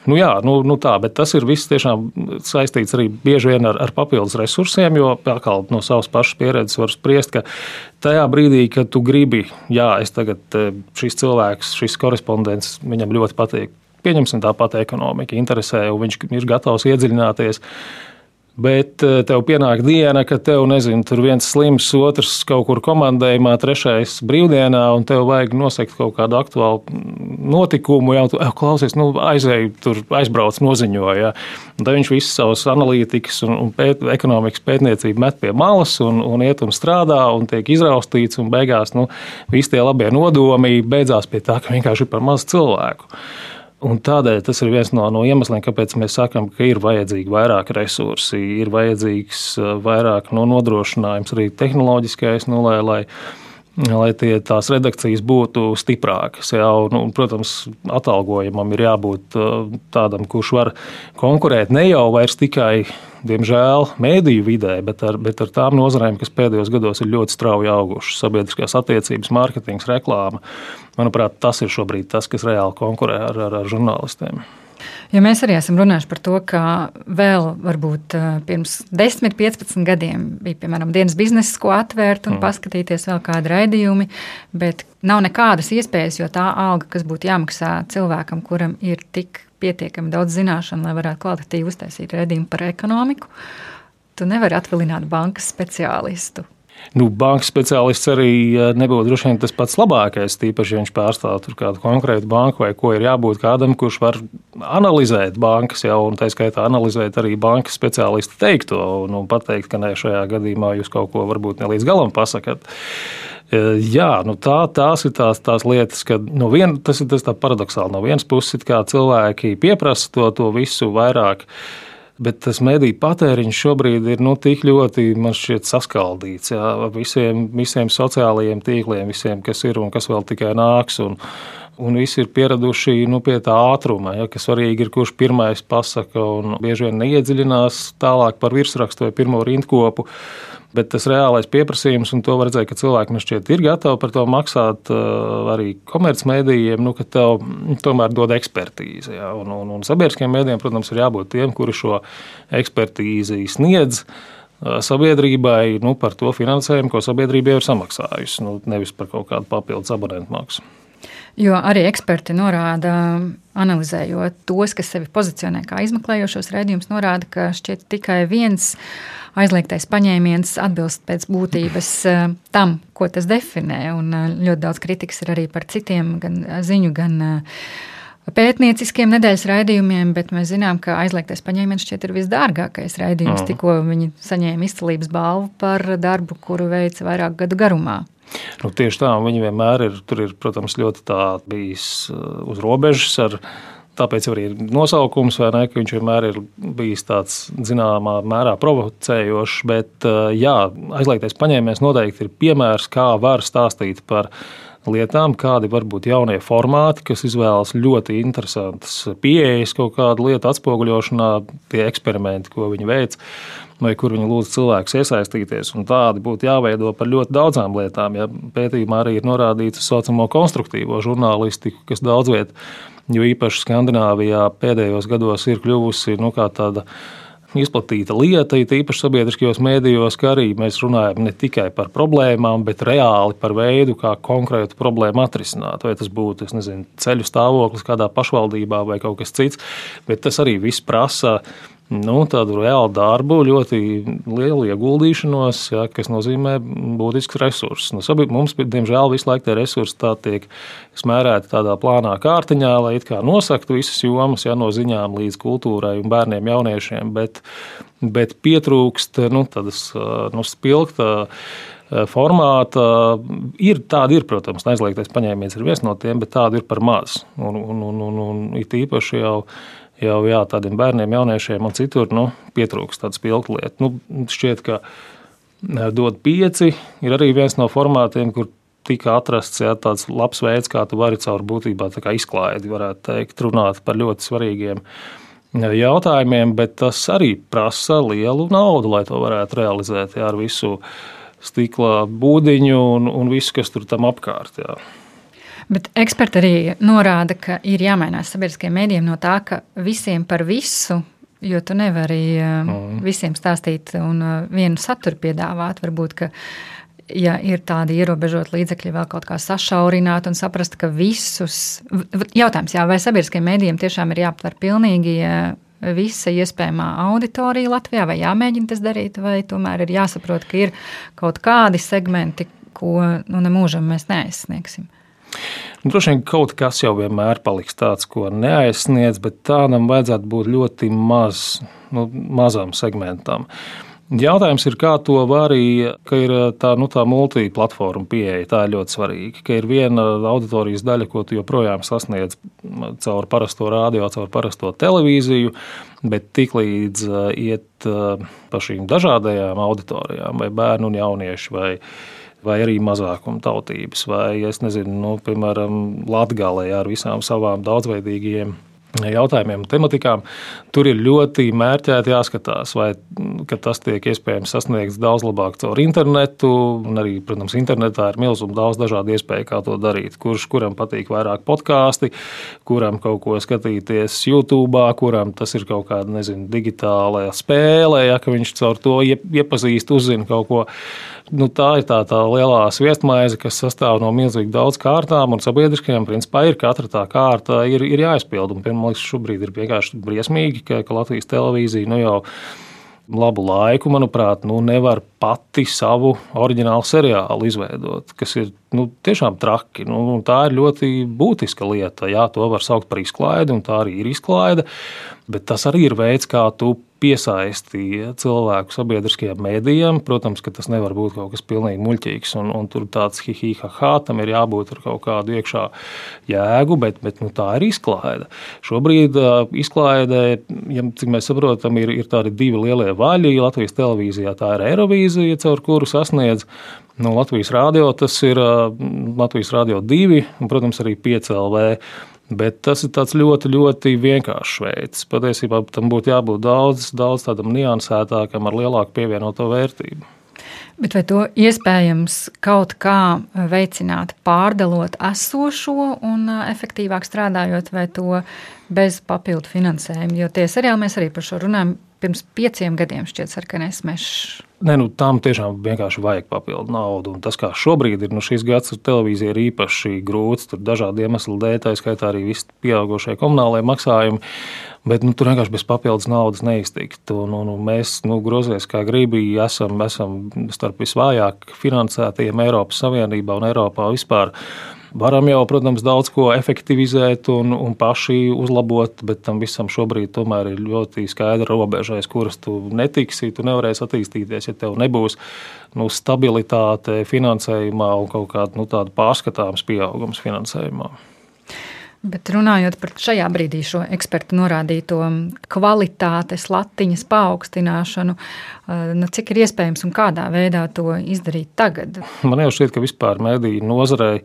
E: Nu, jā, nu, nu tā, bet tas ir viss tiešām saistīts arī bieži vien ar, ar papildus resursiem, jo atkal no savas pašas pieredzes var spriest, ka tajā brīdī, kad tu gribi, jā, es tagad šis cilvēks, šis korespondents, viņam ļoti patīk. Pieņemsim tāpat ekonomika, interesē, un viņš ir gatavs iedziļināties. Bet eh, tev pienāk diena, kad tev, nezinu, tur viens slims, otrs kaut kur komandējumā, trešais brīvdienā, un tev vajag nosekt kaut kādu aktuālu notikumu. Jā, tu klausies, nu, aizēji, tur aizbrauc, noziņoja. Tad viņš visas savas analītikas un, un pēt, ekonomikas pētniecību met pie malas un, un iet un strādā un tiek izraustīts, un beigās nu, visi tie labie nodomi beidzās pie tā, ka vienkārši ir par maz cilvēku. Un tādēļ tas ir viens no, no iemesliem, kāpēc mēs sakām, ka ir vajadzīgi vairāk resursi, ir vajadzīgs uh, vairāk no nodrošinājums arī tehnoloģiskais, nu, lai, lai, lai tie, tās redakcijas būtu stiprākas. Jā, un, un, protams, atalgojumam ir jābūt uh, tādam, kurš var konkurēt ne jau tikai diemžēl, mēdīju vidē, bet ar, bet ar tām nozarēm, kas pēdējos gados ir ļoti strauji augušas - sabiedriskās attiecības, mārketings, reklāma. Manuprāt, tas ir šobrīd tas, kas reāli konkurē ar, ar, ar žurnālistiem.
B: Jo mēs arī esam runājuši par to, ka vēl varbūt eh, pirms 10, 15 gadiem bija piemēram dienas biznesa, ko atvērt un mm. paskatīties vēl kādu raidījumu, bet nav nekādas iespējas, jo tā alga, kas būtu jāmaksā cilvēkam, kuram ir tik pietiekami daudz zināšanu, lai varētu kvalitatīvi uztaisīt raidījumu par ekonomiku, tu nevari atvilināt bankas speciālistu
E: Nu, bankas speciālists arī nebūtu droši vien tas pats labākais. Tīpaši, ja viņš pārstāv kādu konkrētu banku vai ko ir jābūt kādam, kurš var analizēt bankas jau un tā skaitā analizēt arī bankas speciālistu teikto un, un pateikt, ka ne šajā gadījumā jūs kaut ko varbūt ne līdz galam pasakat. Jā, nu tā, tās ir tās, tās lietas, ka no vien, tas ir tas paradoxāli. No vienas puses, kā cilvēki pieprasa to, to visu vairāk, uh, Bet tas mediju patēriņš šobrīd ir nu, tik ļoti šķiet, saskaldīts jā, visiem, visiem sociālajiem tīkliem, visiem, kas ir un kas vēl tikai nāks. Un, un visi ir pieraduši nu, pie tā ātruma, ja, ka svarīgi ir, kurš pirmais pasaka, un bieži vien neiedziļinās tālāk par virsrakstu vai pirmo rindkopu. Bet tas reālais pieprasījums, un to redzēt, ka cilvēki man šķiet ir gatavi par to maksāt uh, arī komercmedijiem, nu, ka tev tomēr dod ekspertīzi. Ja? Un, un, un sabiedriskiem mēdījiem, protams, ir jābūt tiem, kuri šo ekspertīzi sniedz uh, sabiedrībai nu, par to finansējumu, ko sabiedrība jau ir samaksājusi, nu, nevis par kaut kādu papildus abonentu maksu.
B: Jo arī eksperti norāda, analizējot tos, kas sevi pozicionē kā izmeklējošos redzējumus, norāda, ka šķiet tikai viens aizliegtais paņēmiens atbilst pēc būtības eh, tam, ko tas definē. Un eh, ļoti daudz kritikas ir arī par citiem, gan ziņu, gan pētnieciskiem nedēļas raidījumiem, bet mēs zinām, ka aizliegtais paņēmiens šķiet ir visdārgākais raidījums. Mm. Tikko viņi saņēma izcilības balvu par darbu, kuru veica vairāk gadu garumā.
E: Nu, tieši tā, viņi vienmēr ir, ir protams, ļoti bijis uh, uz robežas ar Tāpēc arī ir nosaukums, ne, ka viņš vienmēr ir bijis tāds zināmā mērā provocējošs. Bet, uh, jā, aizliegtais paņēmiens noteikti ir piemērs, kā var stāstīt par lietām, kādi var būt jaunie formāti, kas izvēlas ļoti interesantas pieejas kaut kādu lietu atspoguļošanā, tie eksperimenti, ko viņi veic, vai kur viņi lūdz cilvēkus iesaistīties. Un tādi būtu jāveido par ļoti daudzām lietām. Ja pētījumā arī ir norādīts uz saucamo konstruktīvo žurnālistiku, kas daudz vietā, jo īpaši Skandināvijā pēdējos gados ir kļuvusi nu, tāda izplatīta lieta, it īpaši sabiedriskajos mēdījos, ka arī mēs runājam ne tikai par problēmām, bet reāli par veidu, kā konkrētu problēmu atrisināt. Vai tas būtu nezinu, ceļu stāvoklis kādā pašvaldībā vai kaut kas cits, bet tas arī viss prasa nu, tādu reālu darbu, ļoti lielu ieguldīšanos, ja, kas nozīmē būtisks resurss. Nu, sabi, mums, diemžēl, visu laiku tie resursi tā tiek smērēti tādā plānā kārtiņā, lai it kā nosaktu visas jomas, ja, no ziņām līdz kultūrai un bērniem, jauniešiem, bet, bet pietrūkst nu, tādas nu, spilgta formāta. Ir tāda, ir, protams, aizliegtais paņēmiens ir viens no tiem, bet tāda ir par maz. Un, un, un, un, un it īpaši jau jau jā, tādiem bērniem, jauniešiem un citur nu, pietrūkst tādas spilgtu lietas. Nu, šķiet, ka dod pieci ir arī viens no formātiem, kur tika atrasts jā, tāds labs veids, kā tu vari caur būtībā izklaidi, varētu teikt, runāt par ļoti svarīgiem jautājumiem, bet tas arī prasa lielu naudu, lai to varētu realizēt jā, ar visu stikla būdiņu un, un visu, kas tur tam apkārt. Jā.
B: Bet eksperti arī norāda, ka ir jāmainās sabiedriskajiem mēdījiem no tā, ka visiem par visu, jo tu nevari mm. visiem stāstīt un eh, vienu saturu piedāvāt. Varbūt, ka ja ir tādi ierobežoti līdzekļi, vēl kaut kā sašaurināt un saprast, ka visus. Jautājums, jā, vai sabiedriskajiem mēdījiem tiešām ir jāaptver pilnīgi eh, visa iespējamā auditorija Latvijā, vai jāmēģina tas darīt, vai tomēr ir jāsaprot, ka ir kaut kādi segmenti, ko nu, nemūžam mēs neaizsniegsim.
E: Nu, droši vien kaut kas jau vienmēr paliks tāds, ko neaizsniedz, bet tādam vajadzētu būt ļoti maz, nu, mazam segmentam. Jautājums ir, kā to var arī, ka ir tā, nu, tā multiplatforma pieeja. Tā ir ļoti svarīga. Ka ir viena auditorijas daļa, ko tu joprojām sasniedz caur parasto radio, caur parasto televīziju, bet tiklīdz uh, iet uh, pa šīm dažādajām auditorijām, vai bērnu un jauniešu, vai vai arī mazākuma tautības, vai, es nezinu, nu, piemēram, Latgalē ar visām savām daudzveidīgajiem jautājumiem tematikām. Tur ir ļoti mērķēti jāskatās, vai tas tiek iespējams sasniegts daudz labāk caur internetu. Arī, protams, internetā ir milzīgi daudz dažādu iespēju, kā to darīt. Kurš kuram patīk vairāk podkāsti, kuram kaut ko skatīties YouTube, kuram tas ir kaut kāda nezinu, digitāla spēle, ja viņš caur to iepazīst, uzzina kaut ko. Nu, tā ir tā, tā lielā sviestmaize, kas sastāv no milzīgi daudz kārtām, un sabiedriskajām principā ir katra tā kārta ir, ir jāizpild. Un, man liekas, šobrīd ir vienkārši briesmīgi, ka, ka Latvijas televīzija nu, jau labu laiku, manuprāt, nu, nevar pati savu oriģinālu seriālu izveidot, kas ir nu, tiešām traki. Nu, tā ir ļoti būtiska lieta. Jā, to var saukt par izklaidi, un tā arī ir izklaide. Bet tas arī ir veids, kā tu piesaistīja cilvēku sabiedriskajiem mēdījiem. Protams, ka tas nevar būt kaut kas pilnīgi muļķīgs, un, un tur tāds hihihaha, tam ir jābūt ar kaut kādu iekšā jēgu, bet, bet nu, tā ir izklaide. Šobrīd uh, izklaide, ja, cik mēs saprotam, ir, ir tādi divi lielie vaļi Latvijas televīzijā. Tā ir Eirovīzija, caur kuru sasniedz nu, Latvijas rādio, tas ir uh, Latvijas rādio divi, un, protams, arī 5LV. Bet tas ir ļoti, ļoti vienkāršs veids. Patiesībā tam būtu jābūt daudz, daudz tādam niansētākam, ar lielāku pievienoto vērtību.
B: Bet vai to iespējams kaut kā veicināt, pārdalot esošo un efektīvāk strādājot, vai to bez papildu finansējuma? Jo tie seriāli mēs arī par šo runājam pirms pieciem gadiem, šķiet, sarkanais mežs.
E: Nē, nu, tam tiešām vienkārši vajag papildu naudu. Un tas, kā šobrīd ir, nu, šis gads ar televīziju ir īpaši grūts. Tur dažādu iemeslu dēļ, tā skaitā arī visi pieaugušie komunālajie maksājumi. Bet nu, tur vienkārši bez papildus naudas neiztiktu. Nu, nu, mēs, nu, grozies kā gribi, esam, esam starp visvājāk finansētajiem Eiropas Savienībā un Eiropā vispār. Varam jau, protams, daudz ko efektivizēt un, un paši uzlabot, bet tam visam šobrīd tomēr ir ļoti skaidra robeža, aiz kuras tu netiksi. Tu nevarēsi attīstīties, ja tev nebūs nu, stabilitāte finansējumā un kaut kāda nu, pārskatāms pieaugums finansējumā.
B: Bet runājot par šajā brīdī šo ekspertu norādīto kvalitātes latiņas paaugstināšanu, eh, nu, cik ir iespējams un kādā veidā to izdarīt tagad?
E: Man jau šķiet, ka vispār mediju nozarei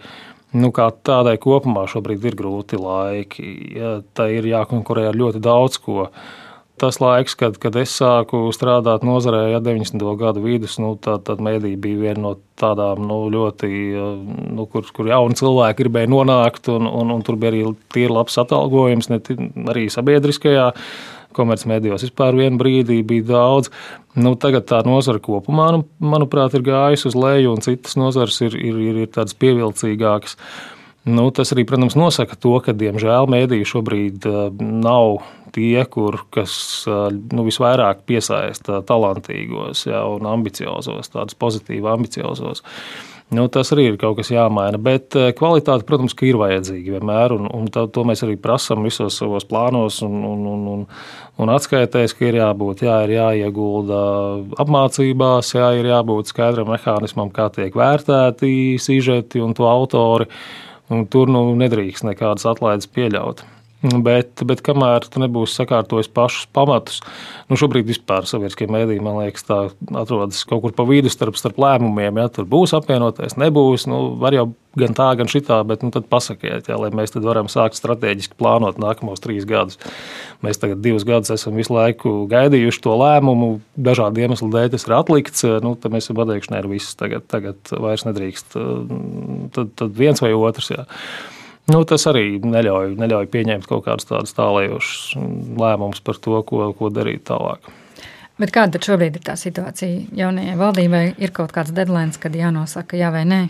E: Nu, kā tādai kopumā šobrīd ir grūti laiki. Ja, tā ir jākonkurē ar ļoti daudz ko. Tas laiks, kad, kad es sāku strādāt nozarē, ja 90. gadu vidus, nu, tad, tad mēdī bija viena no tādām nu, ļoti, nu, kur, kur jauni cilvēki gribēja nonākt, un, un, un tur bija arī tīri labs atalgojums, ne arī sabiedriskajā komercmedijos vispār vienā brīdī bija daudz. Nu, tagad tā nozara kopumā, nu, manuprāt, ir gājusi uz leju, un citas nozares ir, ir, ir, ir tādas pievilcīgākas. Nu, tas arī, protams, nosaka to, ka, diemžēl, mēdīji šobrīd nav tie, kur, kas nu, visvairāk piesaista talantīgos ja, un ambiciozos, tādus pozitīvi ambiciozos. Nu, tas arī ir kaut kas jāmaina, bet eh, kvalitāte, protams, ir vajadzīga vienmēr. Un, un tā, to mēs arī prasām visos savos plānos un, un, un, un, un atskaitēs, ka ir jābūt, jā, ir jāiegulda apmācībās, jā, ir jābūt skaidram mehānismam, kā tiek vērtēti sižeti un to autori. Un tur nu, nedrīkst nekādas atlaides pieļaut. Bet, bet kamēr tu nebūsi sakārtojis pašus pamatus, nu šobrīd vispār sabiedriskie mēdīji, man liekas, tā atrodas kaut kur pa vidu starp, starp lēmumiem. Ja tur būs apvienotais, nebūs. Nu, var jau gan tā, gan šitā, bet nu, tad pasakiet, ja, lai mēs varam sākt strateģiski plānot nākamos trīs gadus. Mēs tagad divus gadus esam visu laiku gaidījuši to lēmumu, dažādu iemeslu dēļ tas ir atlikts. Nu, tad mēs esam pateikuši, ne ar visu, tagad, tagad vairs nedrīkst. Tad, tad viens vai otrs. Ja. Nu, tas arī neļauj, neļauj pieņemt kaut kādus tādus tālējošus lēmumus par to, ko, ko darīt tālāk.
B: Bet kāda šobrīd ir tā situācija? Jaunajai valdībai ir kaut kāds deadline, kad jānosaka jā vai nē?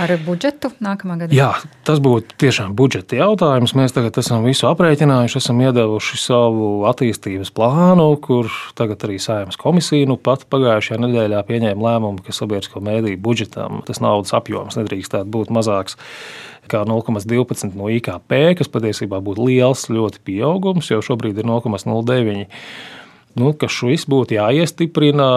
B: Ar budžetu nākamā gada?
E: Jā, tas būtu tiešām budžeta jautājums. Mēs tagad esam visu aprēķinājuši, esam iedevuši savu attīstības plānu, kur tagad arī Sēmas komisija nu pat pagājušajā nedēļā pieņēma lēmumu, ka sabiedrisko mēdīju budžetam tas naudas apjoms nedrīkstētu būt mazāks kā 0,12 no IKP, kas patiesībā būtu liels ļoti pieaugums, jo šobrīd ir 0,09 nu, ka šis būtu jāiestiprina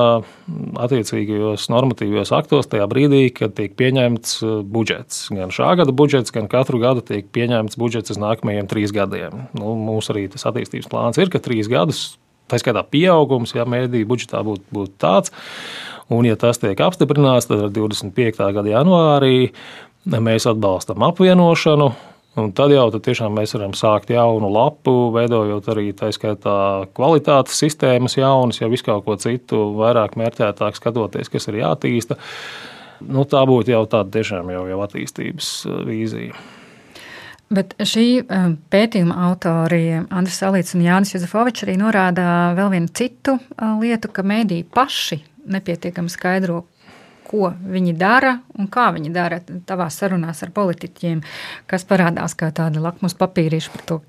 E: attiecīgajos normatīvajos aktos tajā brīdī, kad tiek pieņemts uh, budžets. Gan šā gada budžets, gan katru gadu tiek pieņemts budžets uz nākamajiem trīs gadiem. Nu, mums arī tas attīstības plāns ir, ka trīs gadus, tā skaitā pieaugums, ja mēdīju budžetā būtu būt tāds. Un, ja tas tiek apstiprināts, tad ar 25. gada janvārī mēs atbalstam apvienošanu Un tad jau tad mēs varam sākt jaunu lapu, veidojot arī tā skaitā kvalitātes sistēmas, jaunas, jau visu kaut ko citu, vairāk mērķētāk skatoties, kas ir jātīsta. Nu, tā būtu jau tāda tiešām jau, jau attīstības uh, vīzija.
B: Bet šī um, pētījuma autori Andris Salīts un Jānis Juzefovičs arī norāda vēl vienu citu uh, lietu, ka mēdīji paši nepietiekami skaidro, ko viņi dara un kā viņi dara tavā sarunās ar politiķiem, kas parādās kā tāda lakmus papīrīša par to,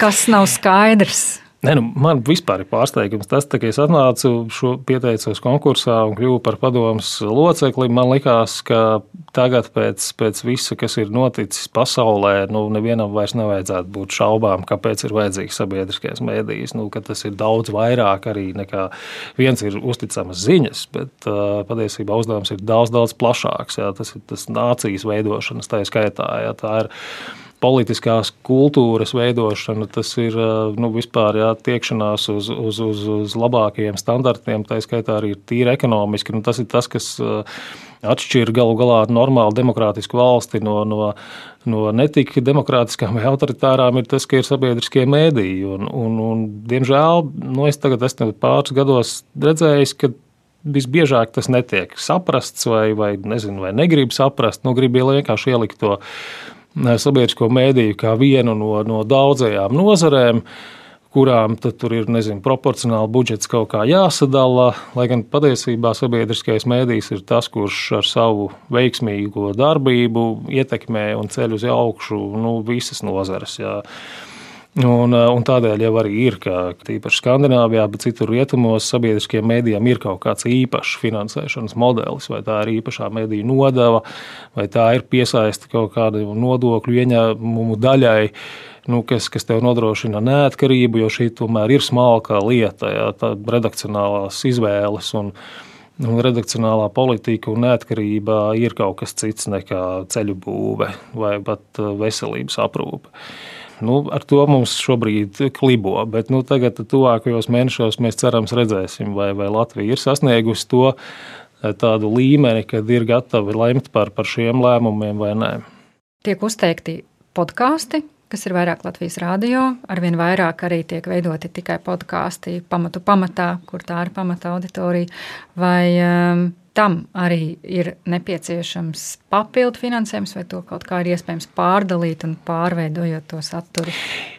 B: kas nav skaidrs.
E: Ne, nu, man vispār ir pārsteigums tas, ka es atnācu, šo, pieteicos konkursā un kļuvu par padomus locekli. Man liekas, ka tagad, pēc, pēc visa, kas ir noticis pasaulē, nu, nevienam vairs nevajadzētu būt šaubām, kāpēc ir vajadzīgs sabiedriskais mēdījis. Nu, tas ir daudz vairāk arī nekā viens ir uzticamas ziņas, bet uh, patiesībā uzdevums ir daudz, daudz plašāks. Jā, tas ir tas nācijas veidošanas tā skaitā. Jā, tā ir politiskās kultūras veidošana, tas ir nu, vispār jā, tiekšanās uz, uz, uz, uz labākajiem standartiem, tā skaitā arī tīri ekonomiski. Nu, tas ir tas, kas atšķir galu galā normālu demokrātisku valsti no, no, no netik demokrātiskām vai autoritārām, ir tas, ka ir sabiedriskie mēdīji. Un, un, un, diemžēl nu, es tagad esmu pāris gados redzējis, ka visbiežāk tas netiek saprasts vai, vai, nezinu, vai negrib saprast. Nu, grib vienkārši ielikt to sabiedrisko mēdīju kā vienu no, no daudzajām nozarēm kurām tur ir nezinu, proporcionāli budžets kaut kā jāsadala. Lai gan patiesībā sabiedriskais mēdījis ir tas, kurš ar savu veiksmīgo darbību ietekmē un ceļ uz augšu nu, visas nozares. Jā. Un, un tādēļ jau arī ir, ka tīpaši Skandināvijā, bet citur rietumos sabiedriskiem mēdījiem ir kaut kāds īpašs finansēšanas modelis, vai tā ir īpašā mediju nodeva, vai tā ir piesaista kaut kāda nodokļu ieņēmumu daļai. Nu, kas, kas tev nodrošina neatkarību, jo šī tomēr ir smalka lieta, jā, redakcionālās izvēles un, un redakcionālā politika un neatkarība ir kaut kas cits nekā ceļu būve vai pat veselības aprūpe. Nu, ar to mums šobrīd klibo, bet nu, tagad, tuvākajos mēnešos, mēs cerams redzēsim, vai, vai Latvija ir sasniegusi to eh, tādu līmeni, kad ir gatava lemt par, par šiem lēmumiem vai nē.
B: Tiek uzteikti podkāsti, kas ir vairāk Latvijas rādio. Arvien vairāk arī tiek veidoti tikai podkāsti pamatu pamatā, kur tā ir pamata auditorija. Vai um, tam arī ir nepieciešams papildu finansējums, vai to kaut kā ir iespējams pārdalīt un pārveidojot to saturu?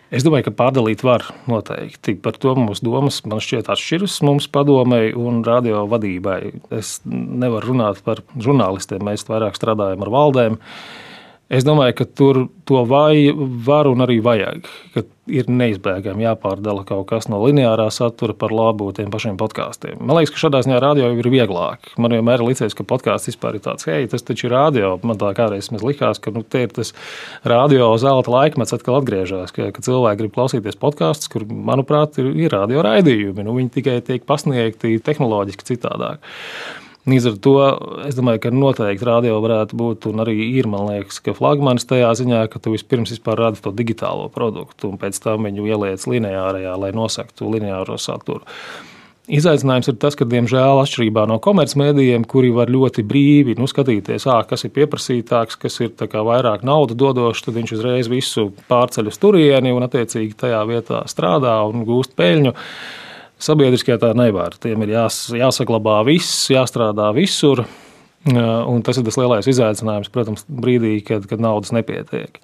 E: Es domāju, ka pārdalīt var noteikti. Par to mūsu domas man šķiet atšķiras mums padomēji un radio vadībai. Es nevaru runāt par žurnālistiem, mēs vairāk strādājam ar valdēm. Es domāju, ka tur to vai, var un arī vajag. Ir neizbēgami jāpārdala kaut kas no lineārā satura par labu tiem pašiem podkāstiem. Man liekas, ka šādā ziņā radio ir vieglāk. Man vienmēr ir licies, ka podkāsts vispār ir tāds, hei, tas taču ir radio. Man tā kādreiz likās, ka nu, te ir tas radio zelta laikmets, atkal atgriežas, ka, ka cilvēki grib klausīties podkāstus, kur, manuprāt, ir, ir radio raidījumi. Nu, viņi tikai tiek pasniegti tehnoloģiski citādāk. Līdz ar to es domāju, ka noteikti radio varētu būt, un arī ir, man liekas, ka flagmanis tajā ziņā, ka tu vispirms rādi to digitālo produktu, un pēc tam viņu ieliec lineārajā, lai nosaktu lineāro saturu. Izaicinājums ir tas, ka, diemžēl, atšķirībā no komercmedijiem, kuri var ļoti brīvi nu, skatīties, ā, kas ir pieprasītāks, kas ir vairāk naudas dodošs, tad viņš uzreiz visu pārceļ uz turieni un, attiecīgi, tajā vietā strādā un gūst peļņu. Sabiedriskajā tā nevar. Tiem ir jās, jāsaglabā viss, jāstrādā visur. Un tas ir tas lielais izaicinājums, protams, brīdī, kad, kad naudas nepietiek.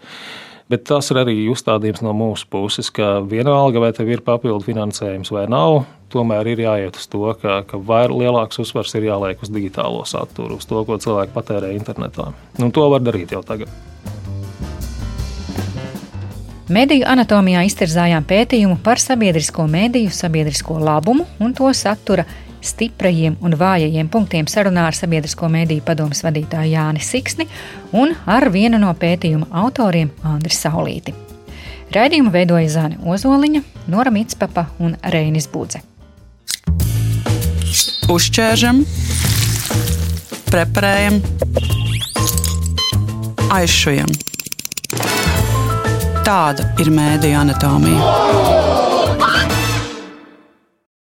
E: Bet tas ir arī uzstādījums no mūsu puses, ka vienalga, vai tev ir papildu finansējums vai nav, tomēr ir jāiet uz to, ka, ka lielāks uzsvars ir jāliek uz digitālo saturu, uz to, ko cilvēki patērē internetā. Un to var darīt jau tagad.
B: Mediju anatomijā iztirzājām pētījumu par sabiedrisko mediju, sabiedrisko labumu un to satura stiprajiem un vājajiem punktiem sarunā ar sabiedrisko mediju padomus vadītāju Jāni Siksni un ar vienu no pētījuma autoriem Andri Saulīti. Raidījumu veidoja Zāne Ozoliņa, Nora Mitspapa un Reinis Budze.
A: Uzķēršam, preparējam, aizšujam. Tāda ir mēdija anatomija.